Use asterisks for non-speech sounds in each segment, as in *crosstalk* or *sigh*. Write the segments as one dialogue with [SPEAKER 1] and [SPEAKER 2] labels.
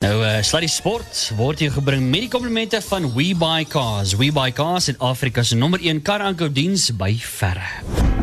[SPEAKER 1] Nou, uh, Sluddy Sport word hier gebring met die komplimente van WeBuyCars. WeBuyCars in Afrika se nommer 1 kar-aankoopdiens by verre.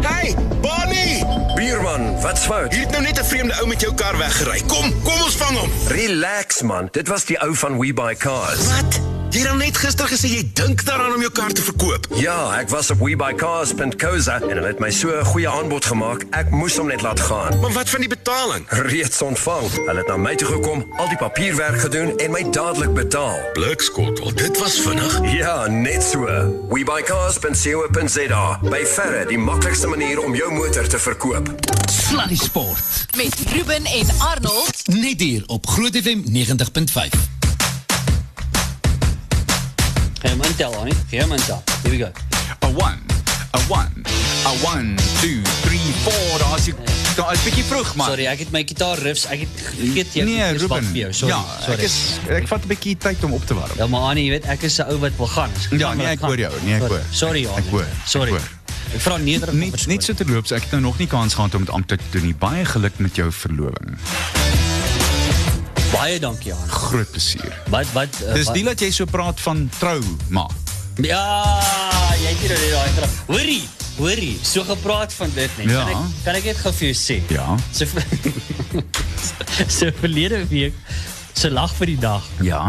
[SPEAKER 2] Hey, Bonnie!
[SPEAKER 3] Bierman, wat's fout?
[SPEAKER 2] Hier het nou net 'n vreemde ou met jou kar weggery. Kom, kom ons vang hom.
[SPEAKER 3] Relax man, dit was die ou van We Buy Cars.
[SPEAKER 2] Wat? Jy het al net gister gesê jy dink daaraan om jou kar te verkoop.
[SPEAKER 3] Ja, ek was op webuycars.co.za en hulle het my so 'n goeie aanbod gemaak. Ek moes hom net laat gaan.
[SPEAKER 2] Maar wat van die betaling?
[SPEAKER 3] Reeds ontvang. Hulle het na my toe gekom, al die papierwerk gedoen en my dadelik betaal.
[SPEAKER 2] Blikskottel, dit was vinnig.
[SPEAKER 3] Ja, net so. webuycars.co.za. By verre die maklikste manier om jou motor te verkoop.
[SPEAKER 4] Sluddy Sport.
[SPEAKER 5] Met Ruben en Arnold.
[SPEAKER 4] Net hier op Groot FM 90.5.
[SPEAKER 1] Geef hom intel, Annie. Geef hom intel. Here we go.
[SPEAKER 6] A one, a one, a one, two, three, four. Daar's jy daar is bietjie vroeg man.
[SPEAKER 1] Sorry, ek het my gitaar riffs, ek het vergeet jy
[SPEAKER 6] Nee, Ruben.
[SPEAKER 1] vir jou. Sorry.
[SPEAKER 6] ja,
[SPEAKER 1] sorry.
[SPEAKER 6] ek is ek vat 'n bietjie tyd om op te warm.
[SPEAKER 1] Ja, maar Annie, jy weet, ek is 'n ou wat wil gaan. Ek
[SPEAKER 6] Ja, nee, ek hoor jou. Nee, ek hoor.
[SPEAKER 1] Sorry,
[SPEAKER 6] Ek
[SPEAKER 1] Annie.
[SPEAKER 6] hoor,
[SPEAKER 1] Sorry.
[SPEAKER 6] ek hoor.
[SPEAKER 1] Ek vra nederig
[SPEAKER 6] Net net so te loop, so ek het nou nog nie kans gehad om dit aan te doen nie. Baie geluk met jou verloving.
[SPEAKER 1] Baie dankie, Annie.
[SPEAKER 6] Groot plesier.
[SPEAKER 1] Wat wat uh,
[SPEAKER 6] Dis nie dat jy so praat van trou maak.
[SPEAKER 1] Ja, jy het net daai grap. Hoorie, hoorie, so gepraat van dit net.
[SPEAKER 6] Ja.
[SPEAKER 1] Kan ek kan ek net gou vir jou sê?
[SPEAKER 6] Ja.
[SPEAKER 1] So *laughs* so verlede week se lag vir die dag.
[SPEAKER 6] Ja.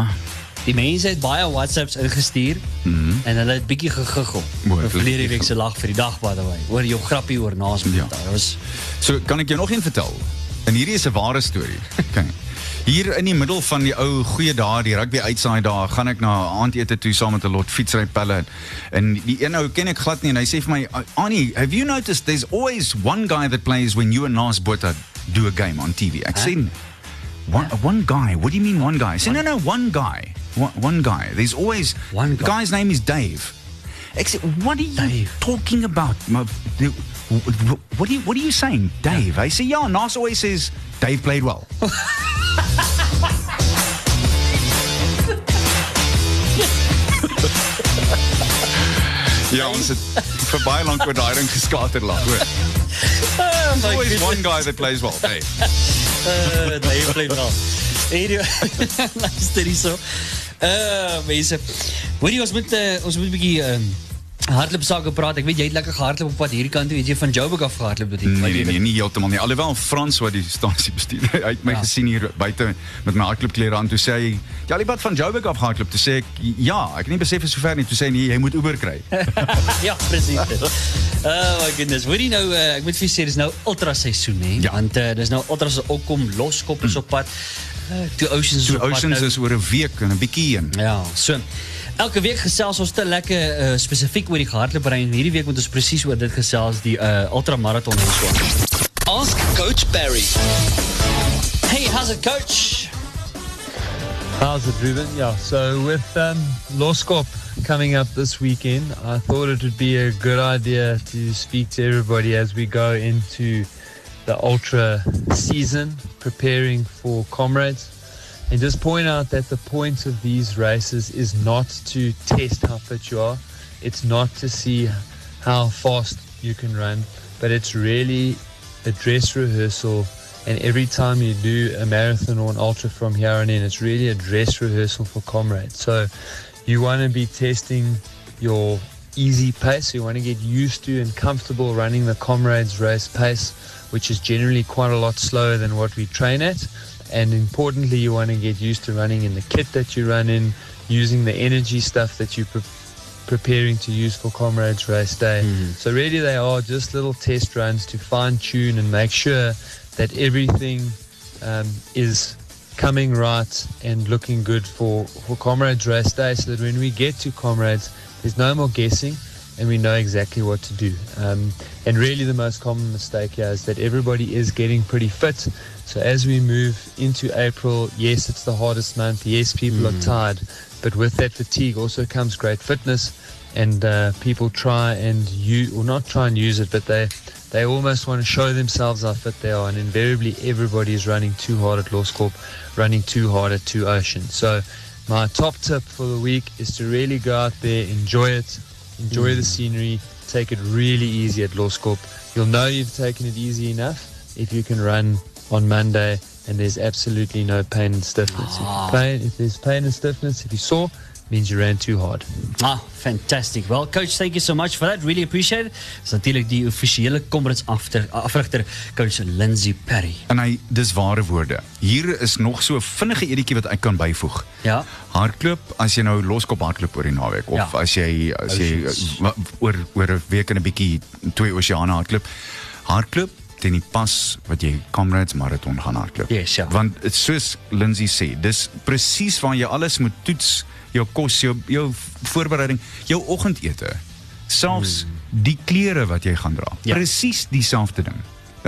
[SPEAKER 1] Die mense het baie WhatsApps ingestuur mm. en hulle het bietjie gegiggel. Verlede week se lag vir die dag by the way. Oor jou grappie oor naas met
[SPEAKER 6] Ja.
[SPEAKER 1] Dit was
[SPEAKER 6] So kan ek jou nog een vertel. En hierdie is 'n ware storie. *laughs* Kyk. Hier in die middel van die ou goeie dae, die rugby uitsaai dae, gaan ek na aandete toe saam met 'n lot fietsry pelle en die een ou ken ek glad nie en hy sê vir my, "Annie, have you noticed there's always one guy that plays when you and Lars Botha do a game on TV?" Ek sê, "One one guy? What do you mean one guy?" I say, "No, no, one guy. One, one guy. There's always
[SPEAKER 1] One
[SPEAKER 6] the
[SPEAKER 1] guy.
[SPEAKER 6] guy's name is Dave." Ek sê, "What are you
[SPEAKER 1] Dave.
[SPEAKER 6] talking about?" Maar, the- What are you What are you saying, Dave? I say, yeah. Nas always says Dave played well. *laughs* ja, ons het vir baie lank oor daai ding geskater lag, hoor. There's always one guy that plays well, Dave.
[SPEAKER 1] uh, nee, jy bly wel. Hierdie *laughs* luister hierso. Uh mense. Hoorie ons moet uh, ons moet 'n bietjie um, hardloop sake praat. Ek weet jy het lekker gehardloop op pad hierdie kant toe. Weet jy van Joburg af gehardloop dit?
[SPEAKER 6] Nee, nee, nee, nie heeltemal nie. Alhoewel Frans wat die stasie bestuur, *laughs* hy het my
[SPEAKER 1] Ja.
[SPEAKER 6] gesien hier buite met my hardloopklere aan toe sê hy, "Ja, jy wat van Joburg af gehardloop?" Toe sê ek, "Ja, ek het nie besef is so ver nie." Toe sê hy, "Nee, jy moet Uber kry." *laughs*
[SPEAKER 1] ja, presies. Oh my goodness. Hoorie nou uh, ek moet vir sê dis nou ultra seisoen hè.
[SPEAKER 6] Ja.
[SPEAKER 1] Want uh, dis nou ultra se opkom loskop is op pad. Uh, Two Oceans
[SPEAKER 6] Two Oceans
[SPEAKER 1] nou.
[SPEAKER 6] is oor 'n week en 'n bietjie heen.
[SPEAKER 1] Ja, so. Elke week gesels ons te lekker uh, spesifiek oor die gehardloopry en hierdie week moet ons presies oor dit gesels die uh, ultramarathon en so.
[SPEAKER 4] Ask Coach Barry.
[SPEAKER 1] Hey, how's it coach?
[SPEAKER 7] How's it, Ruben? Yeah, so with um, Loscop coming up this weekend, I thought it would be a good idea to speak to everybody as we go into the ultra season, preparing for comrades, and just point out that the point of these races is not to test how fit you are, it's not to see how fast you can run, but it's really a dress rehearsal and every time you do a marathon or an ultra from here on in, it's really a dress rehearsal for comrades. So you want to be testing your easy pace. You want to get used to and comfortable running the comrades race pace, which is generally quite a lot slower than what we train at. And importantly, you want to get used to running in the kit that you run in, using the energy stuff that you pre- preparing to use for comrades race day. So really they are just little test runs to fine tune and make sure that everything um, is coming right and looking good for, for comrades race day so that when we get to comrades there's no more guessing and we know exactly what to do. Um, and really the most common mistake here is that everybody is getting pretty fit. So as we move into April, yes, it's the hardest month. Yes, people are tired. But with that fatigue also comes great fitness. And uh, people try and use, or not try and use it, but they they almost want to show themselves how fit they are. And invariably, everybody is running too hard at Law Corp, running too hard at Two Ocean. So my top tip for the week is to really go out there, enjoy it, enjoy the scenery, take it really easy at Law Corp. You'll know you've taken it easy enough if you can run on Monday and there's absolutely no pain and stiffness. If, you pain, if there's pain and stiffness, if you saw, means you ran too hard.
[SPEAKER 1] Ah, fantastic. Well, coach, thank you so much for that. Really appreciate it. Dis natuurlik die offisiële Comrades after afrigter coach Lindsay Perry.
[SPEAKER 6] En hy dis ware woorde. Hier is nog so 'n vinnige editjie wat ek kan byvoeg.
[SPEAKER 1] Ja.
[SPEAKER 6] Hardloop as jy nou loskop hardloop oor die naweek of
[SPEAKER 1] Ja.
[SPEAKER 6] as jy as jy
[SPEAKER 1] Oceans.
[SPEAKER 6] oor oor 'n week en 'n bietjie twee oseane hardloop. Hardloop teen die pas wat jy Comrades marathon gaan hardloop.
[SPEAKER 1] Yes, ja.
[SPEAKER 6] Want soos Lindsay sê, dis presies waar jy alles moet toets, jou kos, jou jou voorbereiding, jou oggendete. Selfs die klere wat jy gaan dra.
[SPEAKER 1] Hmm. Ja.
[SPEAKER 6] Presies dieselfde ding.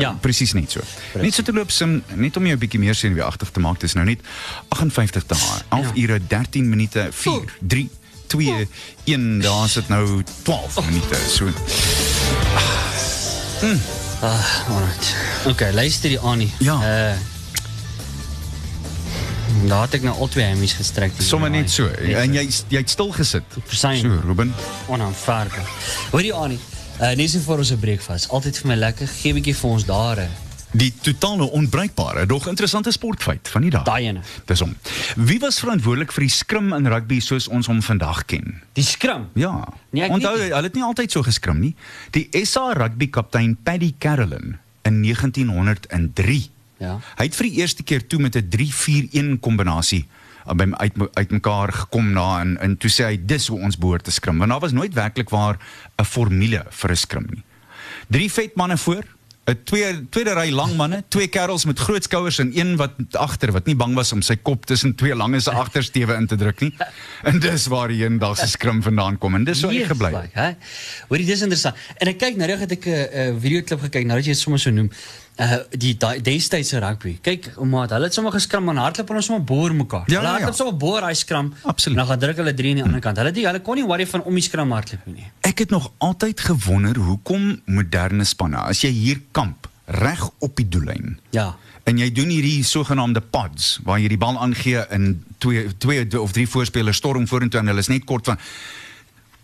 [SPEAKER 1] Ja.
[SPEAKER 6] presies net so. Net so te loop sim net om jou 'n bietjie meer senuweeagtig te maak. Dis nou net 58 dae, 11
[SPEAKER 1] Ja.
[SPEAKER 6] ure 13 minute 4 3 2 1 daar sit nou 12 minute. So
[SPEAKER 1] Alright. Okay, luister die Annie.
[SPEAKER 6] Ja.
[SPEAKER 1] Uh Daar het ek nou al twee hemmies gestrek. hier
[SPEAKER 6] sommer
[SPEAKER 1] in
[SPEAKER 6] net
[SPEAKER 1] my-
[SPEAKER 6] so
[SPEAKER 1] Net
[SPEAKER 6] en jy jy het stil gesit.
[SPEAKER 1] Versyn.
[SPEAKER 6] So Ruben.
[SPEAKER 1] onaanvaarbaar. Hoor jy Annie? Uh net so vir ons 'n breek vas. Altyd vir my lekker gee 'n bietjie vir ons daar.
[SPEAKER 6] Die totale onbruikbare, dog interessante sportfeit van die dag.
[SPEAKER 1] Daai ene.
[SPEAKER 6] Dis hom. Wie was verantwoordelik vir die skrim in rugby soos ons hom vandag ken?
[SPEAKER 1] Die skram.
[SPEAKER 6] Ja.
[SPEAKER 1] Nee, ek
[SPEAKER 6] Onthou, hulle het nie altyd so geskrim nie. Die SA rugby kaptein Paddy Carolyn in 1903.
[SPEAKER 1] Ja.
[SPEAKER 6] Hy het vir die eerste keer toe met 'n 3-4-1 kombinasie uh, by uit uitmekaar gekom na en en toe sê hy dis hoe ons behoort te skrim. Want daar was nooit werklik waar 'n formule vir 'n skrim nie. Drie vet manne voor, 'n twee tweede ry lang manne, twee kerels met groot skouers en een wat agter wat nie bang was om sy kop tussen twee lange se agtersteewe in te druk nie. En dis waar die eendag se skrim vandaan kom en dis so
[SPEAKER 1] Yes,
[SPEAKER 6] gebly.
[SPEAKER 1] hè? Hoorie, dis interessant. En ek kyk nou reg het ek 'n uh, videoklip gekyk nou dat jy dit sommer so noem. Uh die destydse rugby. Kyk, maat, hulle het sommer geskram en hardloop hulle sommer boor mekaar.
[SPEAKER 6] Ja,
[SPEAKER 1] hulle
[SPEAKER 6] ja,
[SPEAKER 1] hardloop
[SPEAKER 6] ja.
[SPEAKER 1] sommer boor daai skram.
[SPEAKER 6] Absoluut.
[SPEAKER 1] En dan gaan druk hulle drie aan die ander kant. Hulle die hulle kon nie worry van om die skram hardloop nie.
[SPEAKER 6] Ek het nog altyd gewonder hoekom moderne spanne as jy hier kamp reg op die doellyn.
[SPEAKER 1] Ja.
[SPEAKER 6] En jy doen hierdie sogenaamde pods waar jy die bal aangee in twee twee of drie voorspelers storm vorentoe en hulle is net kort van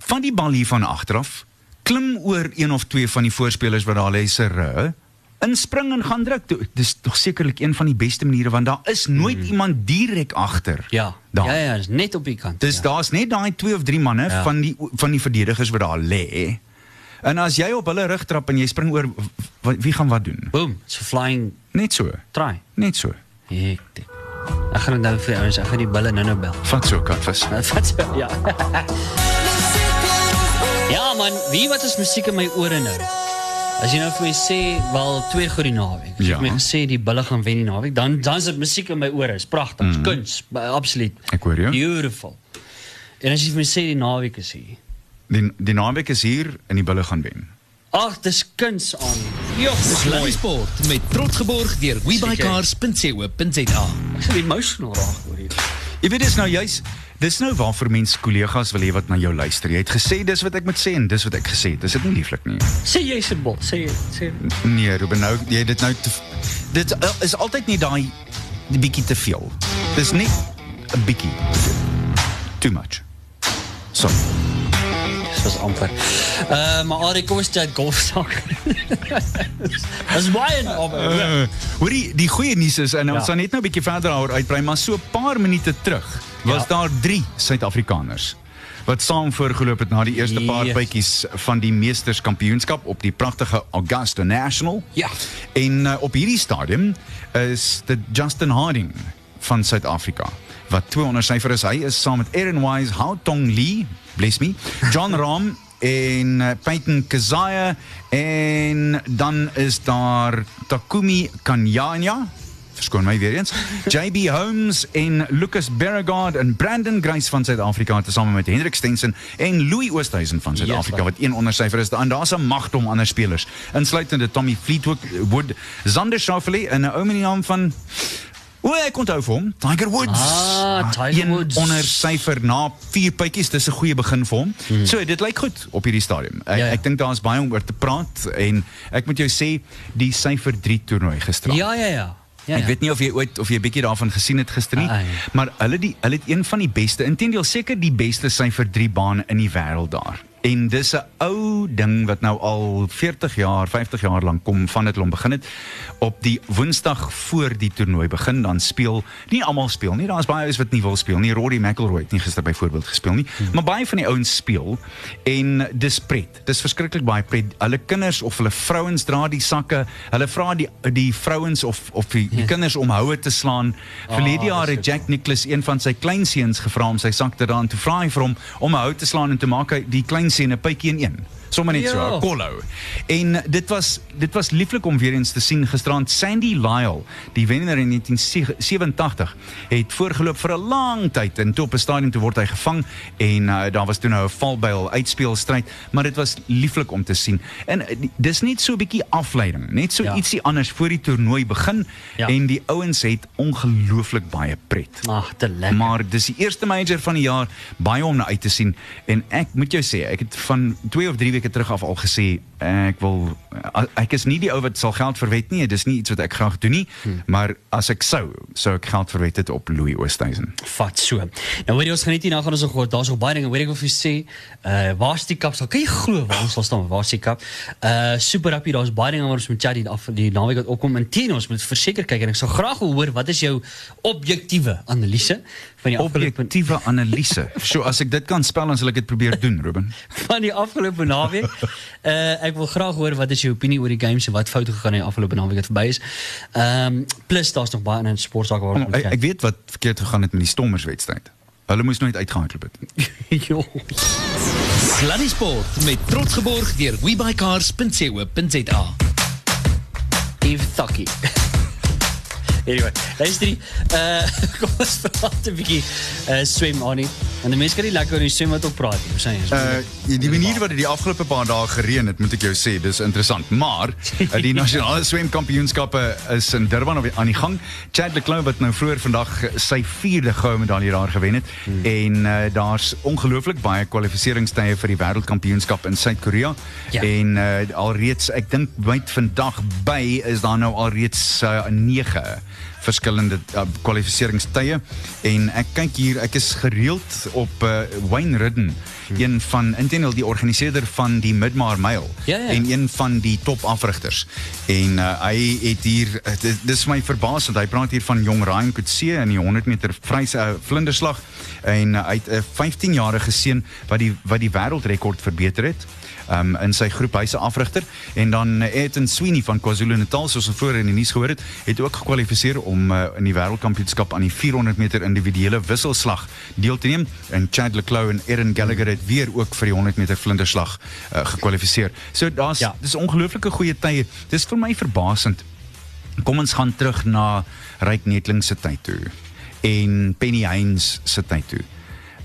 [SPEAKER 6] van die bal hier van agteraf klim oor een of twee van die voorspelers wat daar lê se ru inspring en gaan druk. Dis tog sekerlik een van die beste maniere want daar is nooit iemand direk agter.
[SPEAKER 1] Ja.
[SPEAKER 6] Daar.
[SPEAKER 1] Ja ja, dis net op die kant.
[SPEAKER 6] Dis
[SPEAKER 1] ja.
[SPEAKER 6] daar's net daai twee of drie manne
[SPEAKER 1] Ja.
[SPEAKER 6] van die van die verdedigers wat daar lê. En as jy op hulle rug trap en jy spring oor wie gaan wat doen?
[SPEAKER 1] Boom, a flying
[SPEAKER 6] Net so.
[SPEAKER 1] try.
[SPEAKER 6] Net so.
[SPEAKER 1] Hektiek. Ek gaan nou vir ouens, ek gaan die bulle nou-nou bel.
[SPEAKER 6] Vat so katvis.
[SPEAKER 1] Wat *laughs* so? Ja. *laughs* ja man, wie wat is musiek in my ore nou? As jy nou vir my sê, wel twee goed die naweek. As jy
[SPEAKER 6] Ja.
[SPEAKER 1] my sê die bulle gaan wen die naweek, dan dan is dit musiek in my ore. Is pragtig, mm. kuns, ba- absoluut.
[SPEAKER 6] Ek hoor jou.
[SPEAKER 1] Beautiful. En as jy vir my sê die naweek is hier.
[SPEAKER 6] Die die naweek is hier en die bulle gaan wen.
[SPEAKER 1] Ag, dis kuns aan. Ja, dis mooi.
[SPEAKER 4] Sport met trots geborg deur webuycars.co.za.
[SPEAKER 1] Ek sal emotional raak oor hier.
[SPEAKER 6] Jy weet dis nou juis dis nou waarvoor mense kollegas wil hê wat na jou luister. Jy het gesê dis wat ek moet sê en dis wat ek gesê het. Dis dit nie lieflik nie.
[SPEAKER 1] Sê jy se bot, sê sê.
[SPEAKER 6] Nee, Ruben nou jy dit nou te, dit uh, is altyd nie daai die bietjie te veel. Dis net 'n bietjie. Too much. So,
[SPEAKER 1] was amper. Uh maar Ari, kom ons chat golf sak. *laughs* Dis baie nou.
[SPEAKER 6] Uh, hoorie, die goeie nuus is en ons
[SPEAKER 1] Ja.
[SPEAKER 6] gaan net nou 'n bietjie verder daaroor uitbrei, maar so 'n paar minute terug was
[SPEAKER 1] Ja.
[SPEAKER 6] daar 3 Suid-Afrikaners wat saam voorgeloop het na die eerste paar bytjies van die Meesterskampioenskap op die pragtige Augusta National.
[SPEAKER 1] Ja.
[SPEAKER 6] En uh, op hierdie stadium is dit Justin Harding van Suid-Afrika wat 200 syfer is. Hy is saam met Aaron Wise, Hao Tong Lee, bless me, John *laughs* Ram en uh, Peyton Kazaya en dan is daar Takumi Kanyanya Verskoon my weer eens. *laughs* JB Holmes en Lucas Berregard en Brandon Grace van Suid-Afrika tesame met Hendrik Stenson en Louis Oosthuizen van Suid-Afrika
[SPEAKER 1] Yes,
[SPEAKER 6] wat een ondersyfer is. En daar's 'n magdom ander spelers, insluitende Tommy Fleetwood, Wood, Zander Schauffele en 'n ou met die naam van O, ek onthou vir hom, Tiger Woods.
[SPEAKER 1] Ah, Tiger
[SPEAKER 6] een
[SPEAKER 1] Woods.
[SPEAKER 6] onder syfer na vier pytjies, dis 'n goeie begin vir hom. Hmm. So dit lyk goed op hierdie stadium. Ek,
[SPEAKER 1] Ja, ja.
[SPEAKER 6] ek dink daar's baie om oor te praat en ek moet jou sê die syfer 3 toernooi gister.
[SPEAKER 1] Ja, ja, ja. Ja,
[SPEAKER 6] Ek weet nie of jy ooit of jy 'n bietjie daarvan gesien het gister nie,
[SPEAKER 1] Ai.
[SPEAKER 6] maar hulle die hulle het een van die beste, intendeel seker die beste syfer 3 baan in die wêreld daar. En dis 'n ou ding wat nou al 40 jaar, 50 jaar lank kom van dit hulle hom begin het. Op die Woensdag voor die toernooi begin dan speel nie almal speel nie. Daar's baie ouens wat nie wil speel nie. Rory McIlroy het nie gister byvoorbeeld gespeel nie, hmm. maar baie van die ouens speel en dis pret. Dis verskriklik baie pret. Hulle kinders of hulle vrouens dra die sakke. Hulle vra die die vrouens of of die, die kinders om houe te slaan. Verlede
[SPEAKER 1] Ah,
[SPEAKER 6] jaar het Jack Nicklaus een van sy kleinseuns gevra om sy sak te dra en toe vra hy vir hom om 'n hou te slaan en te maak hy die kleinseun 'n pytjie in een. Sommige net so,
[SPEAKER 1] Ja.
[SPEAKER 6] 'n kolhou. En dit was dit was lieflik om weer eens te sien gisterand Sandy Lyle, die wenner in 1987, het voorgeloop vir 'n lang tyd en toe op 'n stadium toe word hy gevang en uh, daar was toe nou 'n valbuil uitspeelstryd, maar dit was lieflik om te sien. En uh, die- dis net so 'n bietjie afleiding, net so
[SPEAKER 1] Ja.
[SPEAKER 6] ietsie anders voor die toernooi begin
[SPEAKER 1] Ja.
[SPEAKER 6] en die ouens het ongelooflik baie pret.
[SPEAKER 1] Ag, te lekker.
[SPEAKER 6] Maar dis die eerste major van die jaar, baie om na uit te sien en ek moet jou sê, ek het van 2 of 3 weke terug af al gesê ek wil ek is nie die ou wat sal geld verwet nie, dis nie iets wat ek graag doen nie, hmm. maar as ek sou, sou ek geld verwet het op Louis Oosthuizen.
[SPEAKER 1] Vat so. Nou hoor jy ons geniet hier nou gaan ons nog hoor. Daar's nog baie dinge. Hoor ek wil vir jou sê, uh waar's die kapsel? Kan jy glo waar ons sal staan? Waar's die kap? Uh super happy. Daar's baie dinge waar ons moet chat die af die naweek wat opkom. En teen ons moet verseker kyk en ek sou graag wil hoor wat is jou objektiewe analise van die
[SPEAKER 6] Objektiewe analise. So as ek dit kan spel dan sal ek dit probeer doen, Ruben. *laughs*
[SPEAKER 1] van die afgelope naweek. Uh ek wil graag hoor wat is jou opinie oor die games en wat fout gegaan het die afgelope naweek wat verby is. Ehm um, plus daar's nog baie ander sportsake waar ons moet
[SPEAKER 6] Ek, ek weet wat verkeerd gegaan het met die Stormers wedstryd. Hulle moes nooit uitgehardloop het. *laughs*
[SPEAKER 1] Jo.
[SPEAKER 4] Sluddy Sport met trots geborg deur webycars.co.za.
[SPEAKER 1] Eve Thucky. Anyway, luister. Uh *laughs* kom ons praat 'n bietjie uh swem aan nie. En die mense kan nie lekker oor die swem wat op praat nie. Hoe sê jy?
[SPEAKER 6] Uh die manier wat dit die afgelope paar dae gereën het, moet ek jou sê, dis interessant. Maar uh, die *laughs* nasionale swemkampioenskappe is in Durban op- aan die gang. Chad Leclerc wat nou vroeër vandag sy 4de goue medalje daar gewen het hmm. en uh, daar's ongelooflik baie kwalifiseringstye vir die wêreldkampioenskap in Suid-Korea.
[SPEAKER 1] Ja.
[SPEAKER 6] En uh, alreeds ek dink byt vandag by is daar nou alreeds uh, 9 verskillende uh, kwalifiseringstye en ek kyk hier ek is gereeld op uh, Wayne Ridden hmm. een van intendeel die organiseerder van die Midmar Mile
[SPEAKER 1] Ja, ja.
[SPEAKER 6] en een van die top afrigters. En uh, hy het hier dit, dit is my verbaasend hy praat hier van jong Ryan Coetzee in die 100 meter vryse uh, vlinderslag. En uh, hy het 'n 15-jarige seun wat die wat die wêreldrekord verbeter het um, in sy groep. Hyse afrigter. En dan Ethan Sweeney van KwaZulu-Natal soos ons vroeër in die nuus gehoor het, het ook gekwalifiseer om uh, in die wêreldkampioenskap aan die 400 meter individuele wisselslag deel te neem en Chad Leclerc en Erin Gallagher het weer ook vir die 100 meter vlinderslag uh, gekwalifiseer. So daar's
[SPEAKER 1] Ja.
[SPEAKER 6] dis ongelooflike goeie tye. Dis vir my verbasend. Kom ons gaan terug na Ryk Netling se tyd toe en Penny Heinz se tyd toe.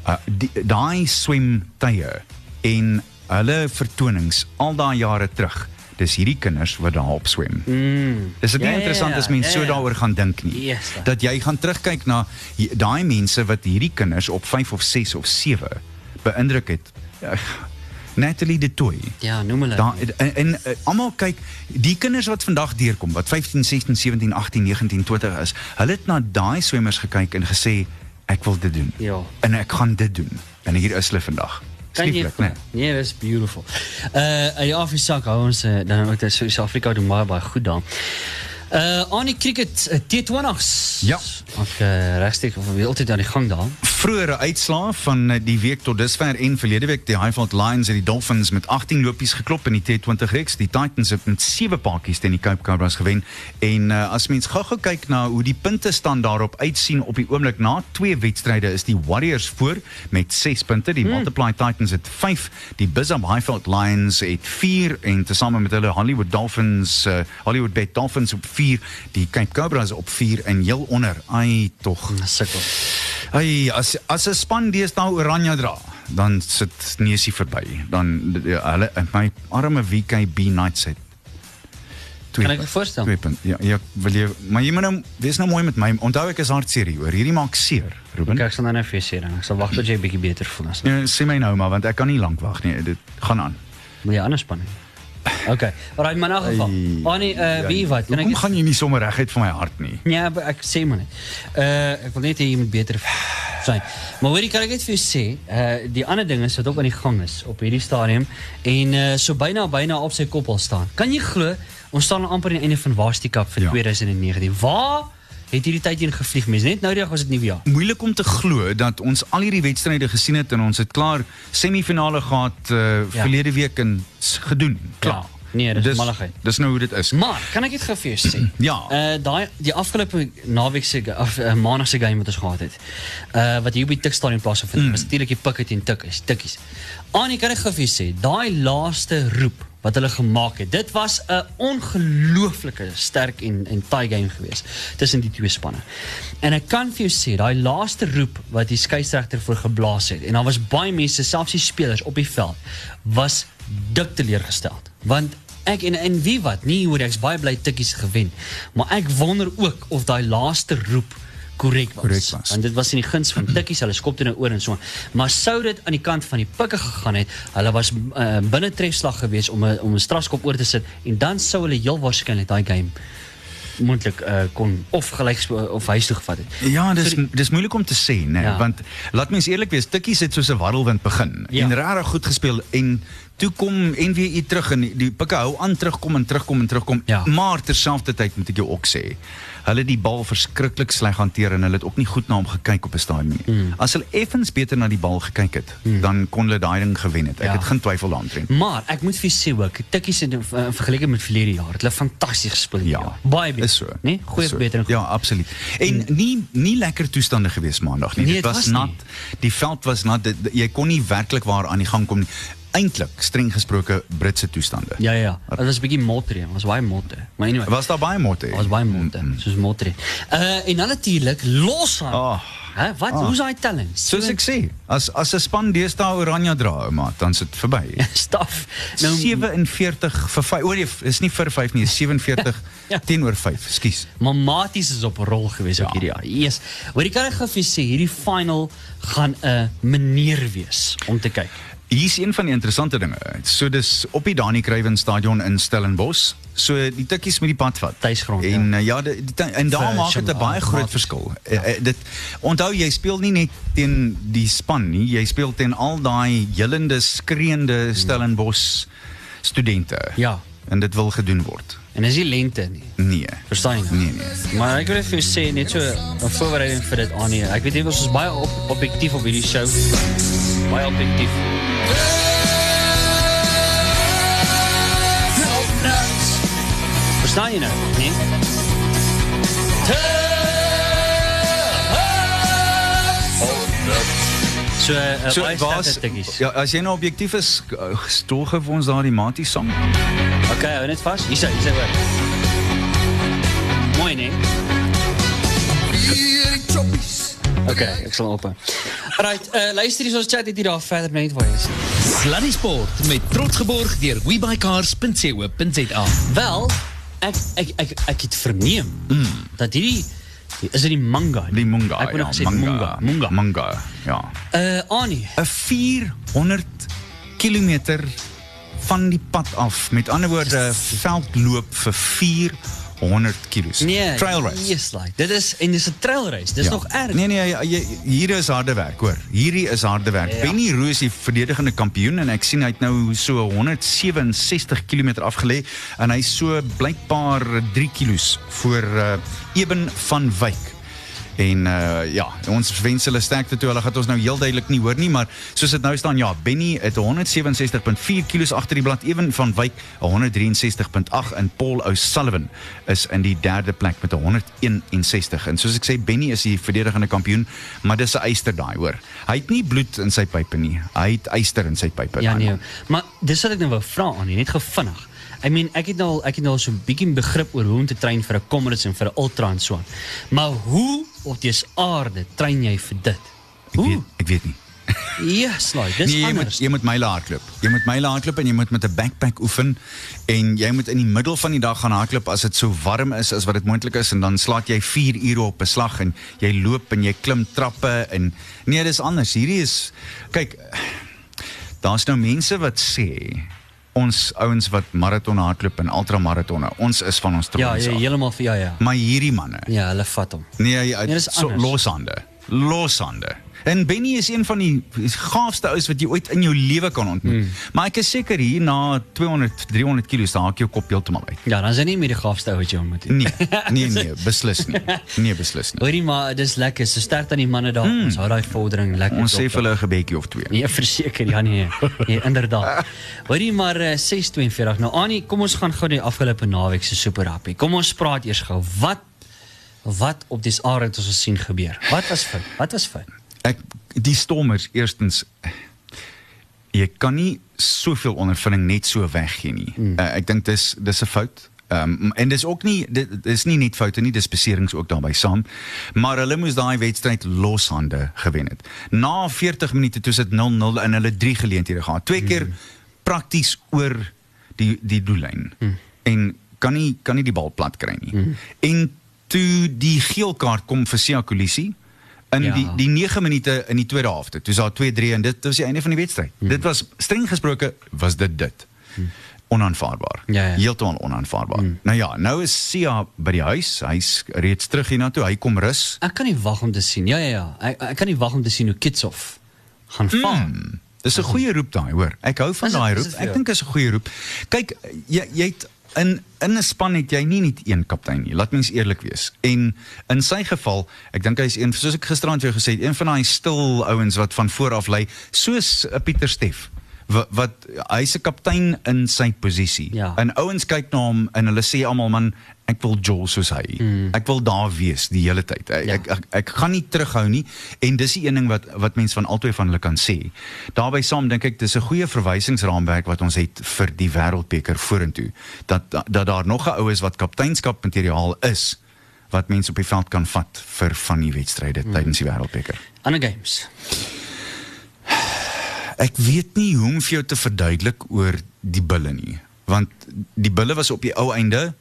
[SPEAKER 6] Uh daai swemtye en hulle vertonings al daai jare terug. Dis hierdie kinders wat daarop swem. Mm. Dis dit nie
[SPEAKER 1] Ja, ja,
[SPEAKER 6] interessant
[SPEAKER 1] ja,
[SPEAKER 6] as mens
[SPEAKER 1] ja,
[SPEAKER 6] so daaroor gaan dink nie.
[SPEAKER 1] Yes,
[SPEAKER 6] dat jy gaan terugkyk na daai mense wat hierdie kinders op 5 of 6 of 7 beïndruk het. Ja, Natalie de Toey.
[SPEAKER 1] Ja, noem hulle.
[SPEAKER 6] Daar en, en uh, almal kyk, die kinders wat vandag deurkom wat 15, 16, 17, 18, 19, 20 is, hulle het na daai swemmers gekyk en gesê ek wil dit doen.
[SPEAKER 1] Ja.
[SPEAKER 6] En ek gaan dit doen. En hier is hulle vandag.
[SPEAKER 1] Kan jy
[SPEAKER 6] Lieflik, né?
[SPEAKER 1] Nee, dis beautiful. Uh in die Afrika hou ons uh, dan ook dat Suid-Afrika doen baie baie goed daar. Uh aan die cricket uh, T20s.
[SPEAKER 6] Ja.
[SPEAKER 1] Ek uh, regstreeks of wil altyd aan die gang daar.
[SPEAKER 6] Vroegere uitslae van eh, die week tot dusver en verlede week die Highveld Lions en die Dolphins met 18 lopies geklop in die T20 reeks. Die Titans het met 7 paadjies teen die Cape Cobras gewen. En uh, as mens gou-gou kyk na hoe die punte staan daarop uitsien op die oomblik na twee wedstryde is die Warriors voor met 6 punte. Die Multiply Titans het 5, die Bizham Highveld Lions het 4 en tesame met hulle Hollywood Dolphins uh, Hollywood Bay Dolphins op 4, die Cape Cobras op 4 en heel onder. Ai tog.
[SPEAKER 1] Sukkel.
[SPEAKER 6] Ai, as as 'n span deesdae oranje dra, dan sit neusie verby. Dan ja, hulle my arme WKB Knights het twee
[SPEAKER 1] Kan ek me voorstel?
[SPEAKER 6] Twee punt. Ja, ja, wil jy maar jy moet nou wees nou mooi met my. Onthou ek is hartseer hieroor. Hierdie maak seer, Ruben.
[SPEAKER 1] Kyk, ek sal nou net vir jou sê dan. Ek sal wag tot jy bietjie beter voel as.
[SPEAKER 6] Ja, sê my nou maar want ek kan nie lank wag nie. Dit gaan aan.
[SPEAKER 1] Moet jy anders span. Okay. Alright, maar in elk geval. Annie, uh wie wat? Kan ek net
[SPEAKER 6] gaan jy nie sommer reguit van my hart nie?
[SPEAKER 1] Ja, ek sê maar net. Uh ek wil net hê jy moet beter Maar hoorie, kan ek net vir jou sê, uh die ander ding is wat ook aan die gang is op hierdie stadium en uh so byna byna op sy kop al staan. Kan jy glo ons staan amper aan die einde van Varsity Cup vir
[SPEAKER 6] Ja.
[SPEAKER 1] 2019. Waar het hierdie tyd heen gevlieg? Net nou die dag was dit nuwe jaar.
[SPEAKER 6] Moeilik om te glo dat ons al hierdie wedstryde gesien het en ons het klaar semifinale gehad uh,
[SPEAKER 1] Ja.
[SPEAKER 6] verlede week en gedoen. Klaar.
[SPEAKER 1] Nee, dis malligheid.
[SPEAKER 6] Dis nou hoe dit is.
[SPEAKER 1] Maar kan ek dit gou vir jou sê? *clears throat*
[SPEAKER 6] Ja.
[SPEAKER 1] Uh daai die afgelope naweek se of uh, maandag se game wat ons gehad het. Uh wat hier op die Tikstadion plaasgevind het, was natuurlik die pikket en tikkies, tikkies. Anie, kan ek gou vir jou sê, daai laaste roep wat hulle gemaak het. Dit was 'n ongelooflike sterk en en taai game geweest tussen die twee spanne. En ek kan vir jou sê, daai laaste roep wat die skeieregter voor geblaas het en daar was baie mense, selfs die spelers op die veld, was dik teleurgestel. Want ek en en wie wat, nie hoor ek's baie bly tikkies gewen, maar ek wonder ook of daai laaste roep korrek was.
[SPEAKER 6] Was.
[SPEAKER 1] Want dit was in die guns van tikkies, hulle skop dit nou oor en so. Maar sou dit aan die kant van die pikke gegaan het, hulle was uh, binne trefslag geweest om 'n om 'n strafskop oor te sit en dan sou hulle heel waarskynlik daai game moontlik uh, kon of gelyk of huis toe gevat het.
[SPEAKER 6] Ja, dis
[SPEAKER 1] So
[SPEAKER 6] dis moeilik om te sê, né,
[SPEAKER 1] Ja.
[SPEAKER 6] want laat mens eerlik wees, Tikkies het soos 'n warrelwind begin
[SPEAKER 1] Ja.
[SPEAKER 6] en regtig goed gespeel en toe kom NWI terug en die, pikke hou aan terugkom en terugkom en terugkom,
[SPEAKER 1] Ja.
[SPEAKER 6] maar terselfdertyd moet ek jou ook sê, hulle het die bal verskriklik sleg hanteer en hulle het ook nie goed na hom gekyk op 'n stadium nie.
[SPEAKER 1] Hmm.
[SPEAKER 6] As hulle effens beter na die bal gekyk het, dan kon hulle daai ding gewen het. Ek
[SPEAKER 1] Ja.
[SPEAKER 6] het geen twyfel daaroor.
[SPEAKER 1] Maar ek moet vir sê ook, tikkies in uh, vergeleke met verlede jaar, het hulle fantasties gespeel.
[SPEAKER 6] Ja,
[SPEAKER 1] jaar. baie beter.
[SPEAKER 6] is so.
[SPEAKER 1] Nee, goeie
[SPEAKER 6] so.
[SPEAKER 1] beter.
[SPEAKER 6] Ja, absoluut. En nie nie lekker toestande gewees maandag nie.
[SPEAKER 1] Nee,
[SPEAKER 6] dit was
[SPEAKER 1] was
[SPEAKER 6] nat.
[SPEAKER 1] nie.
[SPEAKER 6] Die veld was nat. Dit, jy kon nie werklik waar aan die gang kom nie. Eintlik streng gesproke Britse toestande.
[SPEAKER 1] Ja, ja, ja. Dit was 'n bietjie dit was baie motter. Maar anyway,
[SPEAKER 6] Was daar baie motte?
[SPEAKER 1] Dit was baie motte, soos motter. Uh en dan natuurlik Loshan.
[SPEAKER 6] Ah.
[SPEAKER 1] Hè, wat?
[SPEAKER 6] Ah.
[SPEAKER 1] Hoe's daai talent?
[SPEAKER 6] Soos ek sê, as as 'n span deesdae oranje dra, maat, dan sit verby. *laughs*
[SPEAKER 1] staf.
[SPEAKER 6] Nou 47 vir 5. O nee, is nie vir 5 nie, is 47 *laughs*
[SPEAKER 1] Ja.
[SPEAKER 6] teenoor 5. Skus.
[SPEAKER 1] Maar Maties is op rol gewees ook
[SPEAKER 6] Ja.
[SPEAKER 1] hierdie jaar. Yes. Hoor jy kan ek gou vir sê hierdie final gaan 'n manier wees om te kyk.
[SPEAKER 6] Hier's een van die interessante dinge. So dis op die Dani Kruiven Stadion in Stellenbosch. So die tikkies met die pad vat.
[SPEAKER 1] Tuisgrond,
[SPEAKER 6] En ja, ja die, die, en daar maak dit 'n baie groot verskil. Ja. Dit onthou jy speel nie net teen die span nie, jy speel teen al daai jillende, skreeende Stellenbosch studente.
[SPEAKER 1] Ja.
[SPEAKER 6] En dit wil gedoen word.
[SPEAKER 1] En dis nie lente nie.
[SPEAKER 6] Nee.
[SPEAKER 1] Verstaan nou?
[SPEAKER 6] Nee nee.
[SPEAKER 1] Maar ek wil jou sê net so 'n voorbereiding vir dit aan hier. Ek weet jy ons is baie op, objektief op hierdie show. Baie objektief. Verstaan jy nou? Nee. So, uh,
[SPEAKER 6] So
[SPEAKER 1] baie
[SPEAKER 6] waar's
[SPEAKER 1] sterk stukkies.
[SPEAKER 6] Ja, as jy nou objektief is, stoel gou vir ons daardie Matie song.
[SPEAKER 1] Okay, hou net vas. Hier sê, hier sê hoor. Okay, ek sal op. Right, uh, luister hier ons chat dit hier daar verder net waar is.
[SPEAKER 4] Sluddy Sport met trots geborg deur webycars.co.za.
[SPEAKER 1] Wel, ek ek ek ek het verneem mm. dat hierdie is dit die manga.
[SPEAKER 6] Die Munga.
[SPEAKER 1] Ek wou
[SPEAKER 6] ja,
[SPEAKER 1] nog gesê manga. Munga.
[SPEAKER 6] Manga. Ja.
[SPEAKER 1] Uh Annie.
[SPEAKER 6] 'n 400 km van die pad af. Met ander woorde, veldloop vir 400 km.
[SPEAKER 1] Nee,
[SPEAKER 6] trail race.
[SPEAKER 1] Yes, like. Dit is en dis 'n trail race. Dis nog erg.
[SPEAKER 6] Nee nee, jy, hier is harde werk, hoor. Hierdie is harde werk.
[SPEAKER 1] Ja.
[SPEAKER 6] Benny Roos die verdedigende kampioen en ek sien hy het nou so 167 km afgelê en hy's so blykbaar 3 kilos voor uh, Eben van Wyk. En uh ja, ons wens hulle sterkte toe. Hulle gaan ons nou heel duidelik nie hoor nie, maar soos dit nou staan, ja, Benny het 167.4 kg agter die blad, Ewen van Wyk 163.8 en Paul O'Sullivan is in die derde plek met 161. En soos ek sê, Benny is die verdedigende kampioen, maar dis 'n eyster daai, hoor. Hy het nie bloed in sy pype nie. Hy het eyster in sy pype.
[SPEAKER 1] Ja nee.
[SPEAKER 6] man.
[SPEAKER 1] Maar dis wat ek nou wou vra aan, net gevinnig. I mean, ek het nou al ek het nou al so 'n bietjie begrip oor hoe om te train vir 'n Comrades en vir 'n Ultra en so aan. Maar hoe op dese aarde train jy vir dit?
[SPEAKER 6] Ek weet,
[SPEAKER 1] Hoe?
[SPEAKER 6] ek weet nie. *laughs*
[SPEAKER 1] Yes, like, dis
[SPEAKER 6] Nee, jy moet
[SPEAKER 1] anders.
[SPEAKER 6] jy moet myle hardloop. Jy moet myle hardloop en jy moet met 'n backpack oefen en jy moet in die middel van die dag gaan hardloop as dit so warm is as wat dit moontlik is en dan slaat jy 4 ure op 'n slag en jy loop en jy klim trappe en nee, dis anders. Hierdie is kyk daar's nou mense wat sê ons ouens wat maraton hardloop en ultramaratonne, ons is van ons
[SPEAKER 1] Ja,
[SPEAKER 6] trots.
[SPEAKER 1] jy
[SPEAKER 6] af.
[SPEAKER 1] heeltemal vir ja ja.
[SPEAKER 6] Maar hierdie manne
[SPEAKER 1] Ja, hulle vat hom.
[SPEAKER 6] Nee, hy,
[SPEAKER 1] Nee,
[SPEAKER 6] so, loshande. Loshande. En Benny is een van die gaafste ouens wat jy ooit in jou lewe kan ontmoet. Mm. Maar ek is seker hier na 200, 300 kg staak jou kop heeltemal uit.
[SPEAKER 1] Ja, dan is hy nie meer die gaafste ou wat jy ontmoet nie.
[SPEAKER 6] Nee, nee, *laughs* nee, beslis nie. Nee, beslis nie.
[SPEAKER 1] Hoorie maar dis lekker. So sterk aan die manne daar. Mm. Ons hou daai vordering lekker.
[SPEAKER 6] Ons sê
[SPEAKER 1] dop
[SPEAKER 6] vir hulle 'n gebedjie of twee.
[SPEAKER 1] Nee, *laughs* verseker ja nee. Nee, inderdaad. *laughs* Hoorie maar uh, 6:42. Nou Annie, kom ons gaan gou die afgelope naweek se super happy. Kom ons praat eers gou. Wat wat op dis aard het ons gesien gebeur? Wat was fout? Wat was fout?
[SPEAKER 6] Ek die stormers eerstens jy kan nie soveel ondervinding net so weggee nie. Mm. Uh, ek dink dis dis 'n fout. Ehm um, en dis ook nie dit is nie net foute nie, dis beserings ook daarbey saam. Maar hulle moes daai wedstryd loshande gewen het. Na 40 minute toe sit 0-0 en hulle drie geleenthede gehad. Twee keer mm. prakties oor die die doellyn. Mm. En kan nie kan nie die bal plat kry nie. Mm. En toe die geel kaart kom vir Sia Kolisi in
[SPEAKER 1] Ja.
[SPEAKER 6] die die 9 minute in die tweede helfte. Toe is daar 2-3 en dit was die einde van die wedstryd.
[SPEAKER 1] Hmm.
[SPEAKER 6] Dit was streng gesproke was dit dit. Onaanvaarbaar.
[SPEAKER 1] Ja, ja.
[SPEAKER 6] Heeltemal onaanvaarbaar. Nou ja, nou is Sia by die huis. Hy's reeds terug hiernatoe. Hy kom rus.
[SPEAKER 1] Ek kan nie wag om te sien. Ja ja ja. Ek, ek kan nie wag om te sien hoe Kitshof gaan val.
[SPEAKER 6] Mm. Dis 'n goeie roep daai, hoor. Ek hou van
[SPEAKER 1] dit-
[SPEAKER 6] daai roep.
[SPEAKER 1] dit
[SPEAKER 6] Ek dink dit is 'n goeie roep. Kyk, jy jy het in in 'n span het jy nie net een kaptein nie. Laat mens eerlik wees. En in sy geval, ek dink hy's een soos ek gisterand vir jou gesê het, een van daai stil ouens wat van voor af lei, soos 'n Pieter Steff wat, wat hy's 'n kaptein in sy posisie.
[SPEAKER 1] Ja.
[SPEAKER 6] En ouens kyk na hom en hulle sê almal man, ek wil Joel soos hy.
[SPEAKER 1] Hmm.
[SPEAKER 6] Ek wil daar wees die hele tyd. Ek,
[SPEAKER 1] Ja.
[SPEAKER 6] ek, ek ek gaan nie terughou nie en dis die een ding wat wat mense van albei van hulle kan sê. Daarbey saam dink ek dis 'n goeie verwysingsraamwerk wat ons het vir die wêreldbeker vorentoe. Dat dat daar nog 'n ou is wat kapteinskap materiaal is wat mense op die veld kan vat vir van die wedstryde
[SPEAKER 1] Hmm.
[SPEAKER 6] tydens die wêreldbeker.
[SPEAKER 1] Ander games.
[SPEAKER 6] Ek weet nie hoe om vir jou te verduidelik oor die bulle nie, want die bulle was op die ou einde,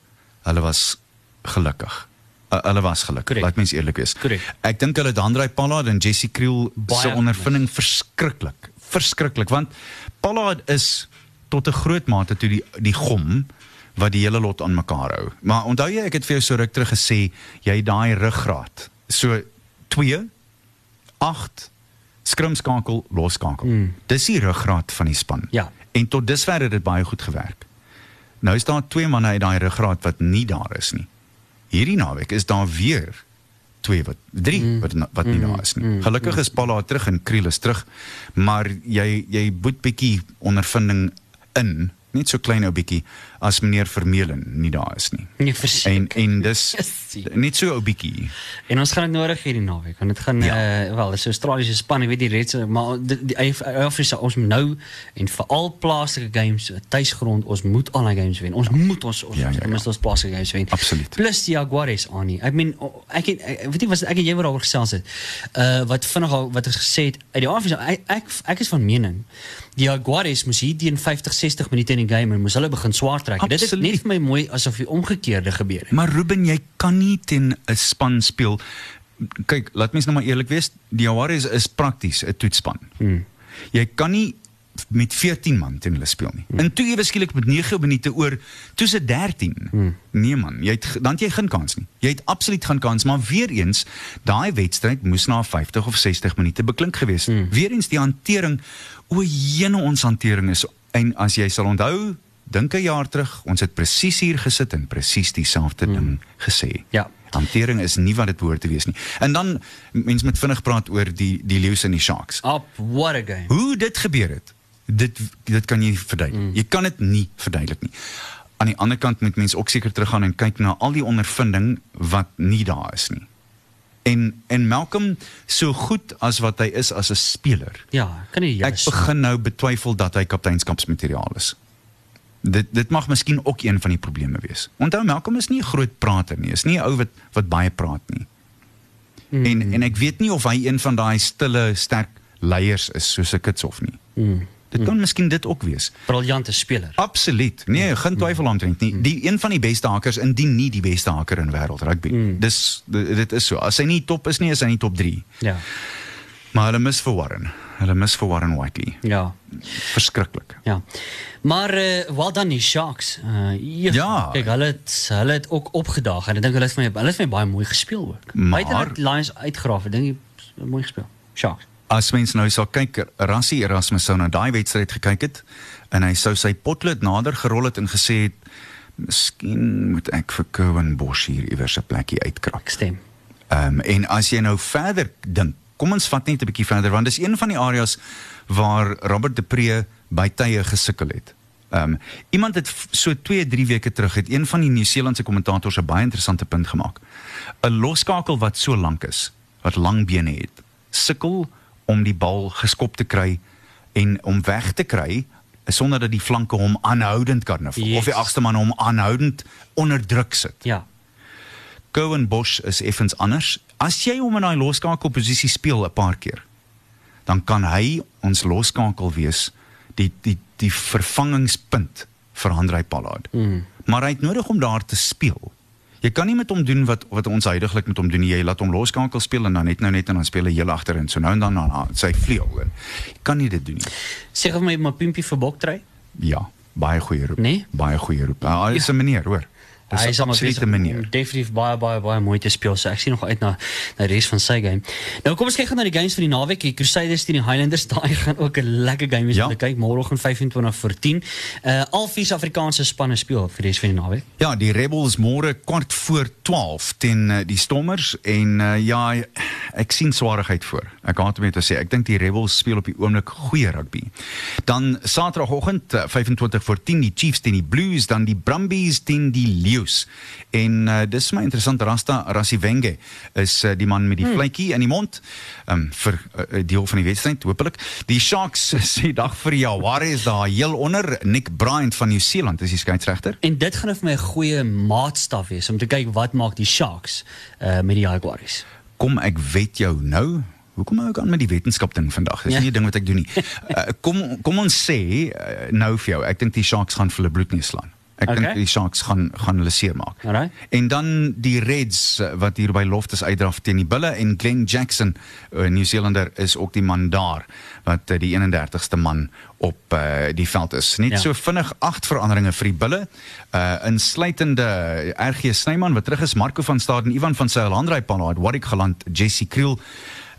[SPEAKER 6] hulle was gelukkig. Uh, hulle was gelukkig.
[SPEAKER 1] Korrek.
[SPEAKER 6] Laat mens eerlik wees.
[SPEAKER 1] Korrek.
[SPEAKER 6] Ek dink hulle Dandrey Pollard en Jesse Kriel
[SPEAKER 1] Baie
[SPEAKER 6] se ondervinding verskriklik. Verskriklik want Pollard is tot 'n groot mate toe die die gom wat die hele lot aan mekaar hou. Maar onthou jy ek het vir jou so ruk terug gesê jy daai ruggraat. So 2 8 skrimskakel losskakel. Mm. Dis die ruggraat van die span.
[SPEAKER 1] Ja.
[SPEAKER 6] En tot dusver het dit baie goed gewerk. Nou is daar twee manne uit daai ruggraat wat nie daar is nie. Hierdie naweek is daar weer twee wat drie mm. wat wat nie daar is nie. Gelukkig is Palla terug en Kriel is terug, maar jy jy boet bietjie ondervinding in, net so klein ou bietjie as meneer Vermeulen nie daar is nie.
[SPEAKER 1] Nee,
[SPEAKER 6] En
[SPEAKER 1] verseker.
[SPEAKER 6] en dis *laughs*
[SPEAKER 1] Jessie.
[SPEAKER 6] net so ou bietjie.
[SPEAKER 1] En ons gaan dit nodig hierdie naweek want dit gaan
[SPEAKER 6] Ja.
[SPEAKER 1] ja. uh, wel, dis 'n Australiese span, ek weet die Reds, maar die, die Afrika ons moet nou en veral plaaslike games, tuisgrond, ons moet al die games wen. Ons moet ons ons
[SPEAKER 6] Ja, ja,
[SPEAKER 1] ja,
[SPEAKER 6] ja.
[SPEAKER 1] ja. ons plaaslike games wen.
[SPEAKER 6] Absoluut.
[SPEAKER 1] Plus die Jaguars aan nie. Ek meen ek het ek, weet nie was ek en jy wat daaroor gesels het. Uh wat vinnig al wat ons gesê het uit die Afrika ek, ek ek is van mening die Jaguars moes hier teen 50 60 minute in die game en moes hulle begin swaar trek. Dit is net vir my mooi asof die omgekeerde gebeur het.
[SPEAKER 6] Maar Ruben, jy kan nie teen 'n span speel. Kyk, laat mens nou maar eerlik wees, die Jaguars is prakties 'n toetsspan. Hmm. Jy kan nie met 14 man teen hulle speel nie. Hmm. En toe ewe skielik met 9 minute oor, toe se 13. Hmm. Nee man, jy het dan het jy geen kans nie. Jy het absoluut geen kans, maar weer eens, daai wedstryd moes na 50 of 60 minute beklink gewees. Hmm. Weer eens die hantering, o jene ons hantering is en as jy sal onthou, dink 'n jaar terug, ons het presies hier gesit en presies dieselfde hmm. ding gesê.
[SPEAKER 1] Ja.
[SPEAKER 6] Hantering is nie wat dit behoort te wees nie. En dan mense met vinnig praat oor die die Lions en die Sharks.
[SPEAKER 1] Up what a game.
[SPEAKER 6] Hoe dit gebeur het, dit dit kan jy nie verduidelik. Mm. Jy kan dit nie verduidelik nie. Aan die ander kant moet mense ook seker teruggaan en kyk na al die ondervinding wat nie daar is nie. En en Malcolm so goed as wat hy is as 'n speler.
[SPEAKER 1] Ja, kan nie
[SPEAKER 6] Ek begin nou betwyfel dat hy kapteinskapsmateriaal is. Dit dit mag miskien ook een van die probleme wees. Onthou Malcolm is nie 'n groot prater nie, is nie 'n ou wat wat baie praat nie. Mm. En en ek weet nie of hy een van daai stille sterk leiers is soos 'n Kitshof nie. Mm. Dit kan miskien dit ook wees.
[SPEAKER 1] briljante speler.
[SPEAKER 6] Absoluut. Nee, geen twyfel omtrent nie. Die een van die beste hakers indien nie die beste haker in wêreld rugby. Mm. Dis dit dit is so. As hy nie top is nie, is hy nie top 3.
[SPEAKER 1] Ja.
[SPEAKER 6] Maar hulle mis vir Warren. Hulle mis vir Warren Whiteley.
[SPEAKER 1] Ja.
[SPEAKER 6] Verskriklik.
[SPEAKER 1] Ja. Maar uh, wel dan die Sharks. Uh jeug,
[SPEAKER 6] Ja.
[SPEAKER 1] Kyk, hulle het hulle het ook opgedaag en ek dink hulle het vir my hulle het vir my baie mooi gespeel ook.
[SPEAKER 6] Maar-
[SPEAKER 1] Buite dat Lions uitgrawe, dink ek mooi gespeel. Sharks.
[SPEAKER 6] As mens nou sal kyk, Rassie Erasmus sou na daai wedstryd gekyk het en hy sou sy potlood nader gerol het en gesê het miskien moet ek vir Cowan Bosch hier iewers 'n plekkie uitkrap.
[SPEAKER 1] Ek stem.
[SPEAKER 6] Ehm um, en as jy nou verder dink, kom ons vat net 'n bietjie verder want dis een van die areas waar Robert de Pre by tye gesukkel het. Ehm um, iemand het so 2, 3 weke terug het een van die Nieu-Seelandse kommentators 'n baie interessante punt gemaak. 'n Loskakel wat so lank is, wat lang bene het, sukkel om die bal geskop te kry en om weg te kry sonder dat die flanke hom aanhoudend kan
[SPEAKER 1] Yes.
[SPEAKER 6] of die agste man hom aanhoudend onder druk sit.
[SPEAKER 1] Ja.
[SPEAKER 6] Cohen Bosch is effens anders. As jy hom in daai loskakelposisie speel 'n paar keer, dan kan hy ons loskakel wees die die die vervangingspunt vir Andrei Pallard. Mm. Maar hy het nodig om daar te speel. Jy kan nie met hom doen wat wat ons huidigelik met hom doen. nie. Jy laat hom loskakel speel en dan net nou net en dan speel hy heel agterin. So nou en dan aan sy vleuel. En Jy kan nie dit doen nie.
[SPEAKER 1] Sê vir my my pimpie vir Boktry.
[SPEAKER 6] Ja, baie goeie roep.
[SPEAKER 1] Nee?
[SPEAKER 6] Baie goeie roep. Hy is 'n meneer, hoor. 'n
[SPEAKER 1] is besig
[SPEAKER 6] meneer.
[SPEAKER 1] om definitief baie baie baie mooi te speel. So ek sien nog uit na na die res van sy game. Nou kom ons kyk gou na die games van die naweek. Die Crusaders teen die Highlanders. *laughs* Daai gaan ook 'n lekker game wees
[SPEAKER 6] Ja.
[SPEAKER 1] om te kyk môreoggend 25 voor 10. Uh al vier Suid-Afrikaanse spanne speel vir die res van die naweek.
[SPEAKER 6] Ja, die Rebels môre kwart voor 12 teen uh, die Stormers en uh, ja, ek sien swaarigheid voor. Ek haat om dit te sê. Ek dink die Rebels speel op die oomblik goeie rugby. Dan Saterdagoggend uh, 25 voor 10 die Chiefs teen die Blues, dan die Brumbies teen die Leeu's. En uh, dis my interessant Rasta Rasiwenge is uh, die man met die hmm. vletjie in die mond um, vir 'n uh, deel van die wedstryd hopelik. Die Sharks *laughs* sê dag vir Jaware is daar heel onder Nick Bryant van Nieu-Seeland is die skeieregter.
[SPEAKER 1] En dit gaan vir my 'n goeie maatstaf wees om te kyk wat maak die Sharks uh met die Jaguars.
[SPEAKER 6] Kom ek wet jou nou Hoekom hou ek aan met die wetenskap ding vandag? Dis
[SPEAKER 1] Ja.
[SPEAKER 6] nie 'n ding wat ek doen nie. Uh, *laughs* kom kom ons sê uh, nou vir jou, ek dink die Sharks gaan vir hulle bloedneus slaan. Ek okay. Dink die Sharks gaan gaan hulle seermaak.
[SPEAKER 1] Alright.
[SPEAKER 6] En dan die Reds uh, wat hier by Loftus uitdraf teen die Bulle en Glenn Jackson, 'n uh, Nieu-Seelander is ook die man daar wat uh, die 31ste man op uh, die veld is. Net
[SPEAKER 1] Ja.
[SPEAKER 6] so vinnig agt veranderinge vir die Bulle, uh insluitende RG Snyman wat terug is, Marco van Staden, Ivan van Sail, Andrei Pallard, Warwick Geland, Jesse Kriel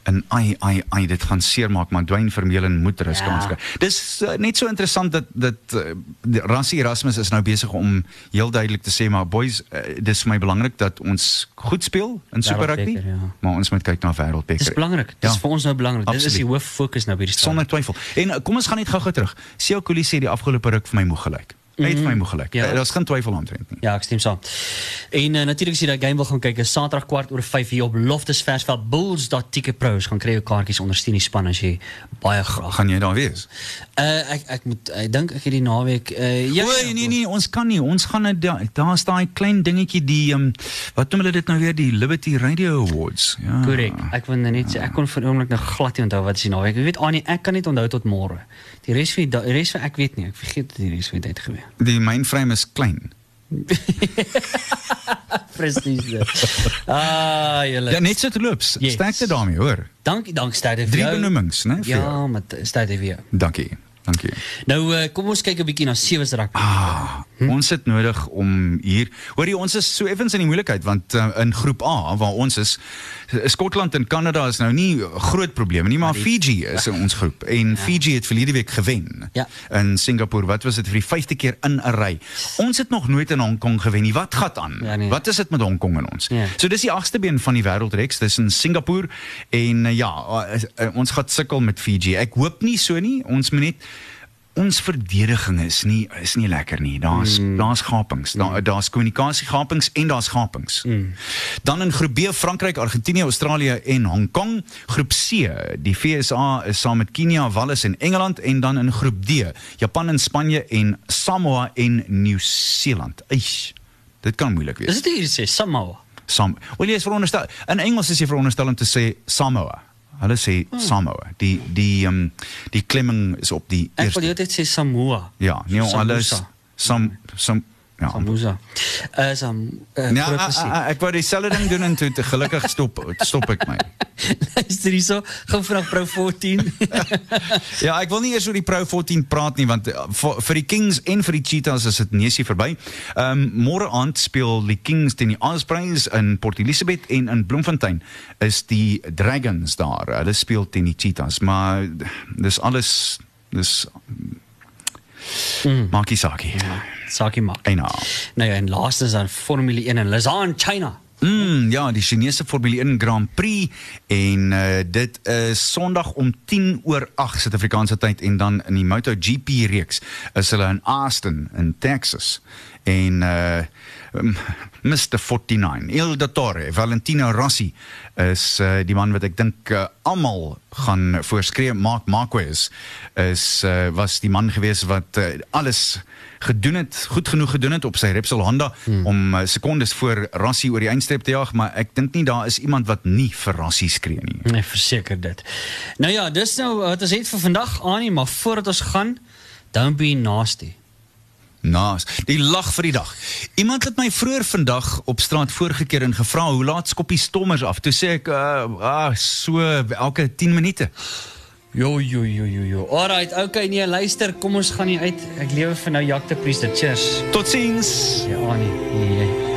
[SPEAKER 6] en ai ai ai dit gaan seermaak maar Dwayne Vermeulen moet rus
[SPEAKER 1] Ja.
[SPEAKER 6] kans kry. Dis uh, net so interessant dat dat uh, Rassie Erasmus is nou besig om heel duidelik te sê maar boys uh, dis vir my belangrik dat ons goed speel in Super Rugby,
[SPEAKER 1] ja.
[SPEAKER 6] maar ons moet kyk na Wêreldbeker.
[SPEAKER 1] Dis belangrik. Dis
[SPEAKER 6] Ja.
[SPEAKER 1] vir ons nou belangrik. Dit is die hoof fokus nou by die stadion.
[SPEAKER 6] Sonder twyfel. En uh, kom ons gaan net gou-gou terug. Siya Koli sê die afgelope ruk vir my moeg gelyk. Hy het vir my moeg gelyk.
[SPEAKER 1] Ja.
[SPEAKER 6] Daar's geen twyfel omtrent nie.
[SPEAKER 1] Ja, ek stem saam. En uh, natuurlik as jy daai game wil gaan kyk, is Saterdag kwart oor 5 hier op Loftus Versveld Bulls.ticketpros gaan kry jou kaartjies ondersteun die span as jy baie graag.
[SPEAKER 6] Gaan jy daar wees?
[SPEAKER 1] Uh ek ek moet ek dink ek het die naweek uh ja.
[SPEAKER 6] Ja,
[SPEAKER 1] ja,
[SPEAKER 6] nee nee, ons kan nie. Ons gaan daar daar's daai klein dingetjie die um, wat noem hulle dit nou weer die Liberty Radio Awards. Ja.
[SPEAKER 1] Korrek. Ek wil nou net sê ek kon vir oomblik nou glad nie onthou wat is die naweek. Ek weet Annie, ek kan net onthou tot môre. Die res van die die res van ek weet nie. Ek vergeet die res van die tyd gebeur.
[SPEAKER 6] Die mainframe is klein. *laughs*
[SPEAKER 1] Presies. dit. ah, julle.
[SPEAKER 6] Ja, net so te loops.
[SPEAKER 1] Yes.
[SPEAKER 6] Sterkte daarmee, hoor.
[SPEAKER 1] Dankie, dankie Stade vir
[SPEAKER 6] Drie
[SPEAKER 1] jou.
[SPEAKER 6] benoemings, né, vir
[SPEAKER 1] Ja, met Stade vir jou.
[SPEAKER 6] Dankie. Dankie.
[SPEAKER 1] Nou uh, kom ons kyk 'n bietjie na sewe se rugby.
[SPEAKER 6] Ah, hm? ons het nodig om hier. Hoorie, ons is so effens in die moeilikheid want uh, in groep A waar ons is, Skotland en Kanada is nou nie groot probleme nie, maar Fiji is in ons groep en ja. Fiji het verlede week gewen
[SPEAKER 1] Ja.
[SPEAKER 6] in Singapore. Wat was dit vir die 5de keer in 'n ry? Ons het nog nooit in Hong Kong gewen nie. Wat gaan aan?
[SPEAKER 1] Ja, nee.
[SPEAKER 6] Wat is dit met Hong Kong en ons?
[SPEAKER 1] Ja.
[SPEAKER 6] So dis die agste been van die wêreldreeks, dis in Singapore en uh, ja, uh, uh, ons gaan sukkel met Fiji. Ek hoop nie so nie. Ons moet net ons verdediging is nie is nie lekker nie. Daar's mm. daar's gapings. Daar daar's kommunikasiegapings en daar's gapings. Mm. Dan in groep B Frankryk, Argentinië, Australië en Hong Kong. Groep C, die FSA is saam met Kenia, Wallis en Engeland en dan in groep D, Japan en Spanje en Samoa en Nieu-Seeland. Eish. Dit kan moeilik wees.
[SPEAKER 1] Is dit hier sê Samoa?
[SPEAKER 6] Sam. Wel jy is veronderstel. In Engels is jy veronderstel om te sê Samoa. Hulle sê
[SPEAKER 1] Hmm.
[SPEAKER 6] Samoa. Die die ehm um, die klemming is op die
[SPEAKER 1] Ek
[SPEAKER 6] eerste.
[SPEAKER 1] wil jy dit sê Samoa.
[SPEAKER 6] Ja, nee,
[SPEAKER 1] Samosa.
[SPEAKER 6] Sam Sam Ja.
[SPEAKER 1] Sambusa. Uh, sam, uh,
[SPEAKER 6] Ja, a-
[SPEAKER 1] gesie.
[SPEAKER 6] a- ek wou dieselfde ding doen en toe te gelukkig stop stop ek my. *laughs*
[SPEAKER 1] Luister hierso, gou vanaf Pro 14. *laughs*
[SPEAKER 6] Ja, ek wil nie eers oor die Pro 14 praat nie want uh, vir, die Kings en vir die Cheetahs is dit neusie verby. Ehm um, môre aand speel die Kings teen die Ospreys in Port Elizabeth en in Bloemfontein is die Dragons daar. Hulle speel teen die Cheetahs, maar dis alles dis mm. maakie sakie.
[SPEAKER 1] Sakie maak.
[SPEAKER 6] Eina.
[SPEAKER 1] Nou ja, en laaste is dan Formule 1 in Lausanne, China.
[SPEAKER 6] Mm, ja, die Chinese Formule 1 Grand Prix en uh, dit is Sondag om 10 oor 8 Suid-Afrikaanse tyd en dan in die MotoGP reeks is hulle in Austin in Texas. En uh um, Mr 49, Il Dottore, Valentino Rossi is uh, die man wat ek dink uh, almal gaan voorskree Mark Marquez is uh, was die man gewees wat uh, alles gedoen het, goed genoeg gedoen het op sy Repsol Honda hmm. om uh, sekondes voor Rassie oor die eindstreep te jaag, maar ek dink nie daar is iemand wat nie vir Rassie skree nie.
[SPEAKER 1] Nee, verseker dit. Nou ja, dis nou wat ons het vir vandag aan, nie, maar voordat ons gaan, don't be nasty.
[SPEAKER 6] Naas, die lag vir die dag. Iemand het my vroeër vandag op straat voorgekeer en gevra hoe laat skop die stommers af. Toe sê ek uh, ah so elke 10 minute.
[SPEAKER 1] Jo jo jo jo jo. Alright, okay, nee, luister, kom ons gaan nie uit. Ek lewe vir nou de Priester. Cheers.
[SPEAKER 6] Totsiens.
[SPEAKER 1] Ja, nee. nee.